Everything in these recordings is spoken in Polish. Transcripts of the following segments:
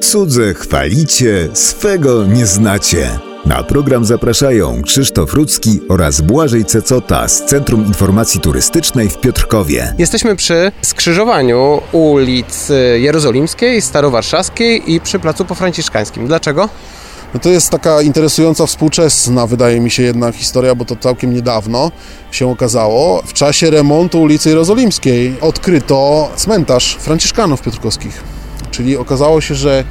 Cudze chwalicie, swego nie znacie. Na program zapraszają Krzysztof Rudzki oraz Błażej Cecota z Centrum Informacji Turystycznej w Piotrkowie. Jesteśmy przy skrzyżowaniu ulic Jerozolimskiej, Starowarszawskiej i przy Placu Pofranciszkańskim. Dlaczego? No to jest taka interesująca, współczesna, wydaje mi się, jedna historia, bo to całkiem niedawno się okazało. W czasie remontu ulicy Jerozolimskiej odkryto cmentarz Franciszkanów Piotrkowskich. Czyli okazało się, że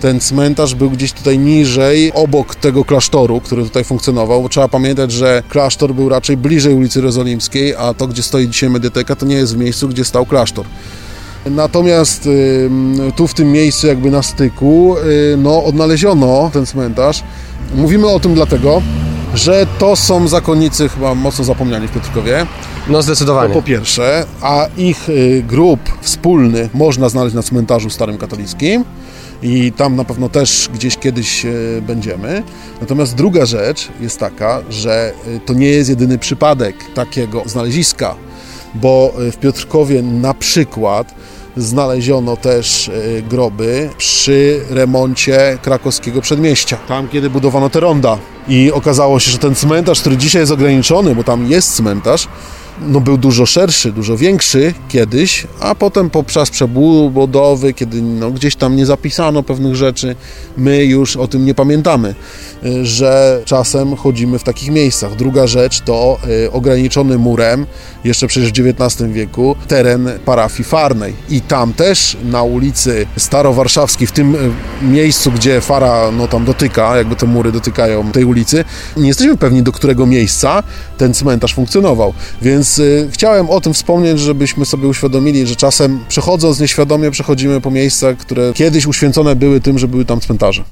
ten cmentarz był gdzieś tutaj niżej, obok tego klasztoru, który tutaj funkcjonował. Trzeba pamiętać, że klasztor był raczej bliżej ulicy Jerozolimskiej, a to, gdzie stoi dzisiaj mediateka, to nie jest w miejscu, gdzie stał klasztor. Natomiast tu w tym miejscu jakby na styku y, no, odnaleziono ten cmentarz. Mówimy o tym dlatego, że to są zakonnicy chyba mocno zapomniani w Piotrkowie. No zdecydowanie. To po pierwsze, a ich y, grób wspólny można znaleźć na cmentarzu starym katolickim i tam na pewno też gdzieś kiedyś y, będziemy. Natomiast druga rzecz jest taka, że y, to nie jest jedyny przypadek takiego znaleziska, bo w Piotrkowie na przykład znaleziono też groby przy remoncie krakowskiego przedmieścia. Tam, kiedy budowano te ronda. I okazało się, że ten cmentarz, który dzisiaj jest ograniczony, bo tam jest cmentarz, no był dużo szerszy, dużo większy kiedyś, a potem poprzez przebudowy, kiedy no, gdzieś tam nie zapisano pewnych rzeczy, my już o tym nie pamiętamy, że czasem chodzimy w takich miejscach. Druga rzecz to y, ograniczony murem, jeszcze przecież w XIX wieku, teren parafii Farnej. I tam też na ulicy Starowarszawskiej, w tym y, miejscu, gdzie Fara no, tam dotyka, jakby te mury dotykają tej ulicy, nie jesteśmy pewni, do którego miejsca ten cmentarz funkcjonował. Więc y, chciałem o tym wspomnieć, żebyśmy sobie uświadomili, że czasem przechodząc nieświadomie, przechodzimy po miejscach, które kiedyś uświęcone były tym, że były tam cmentarze.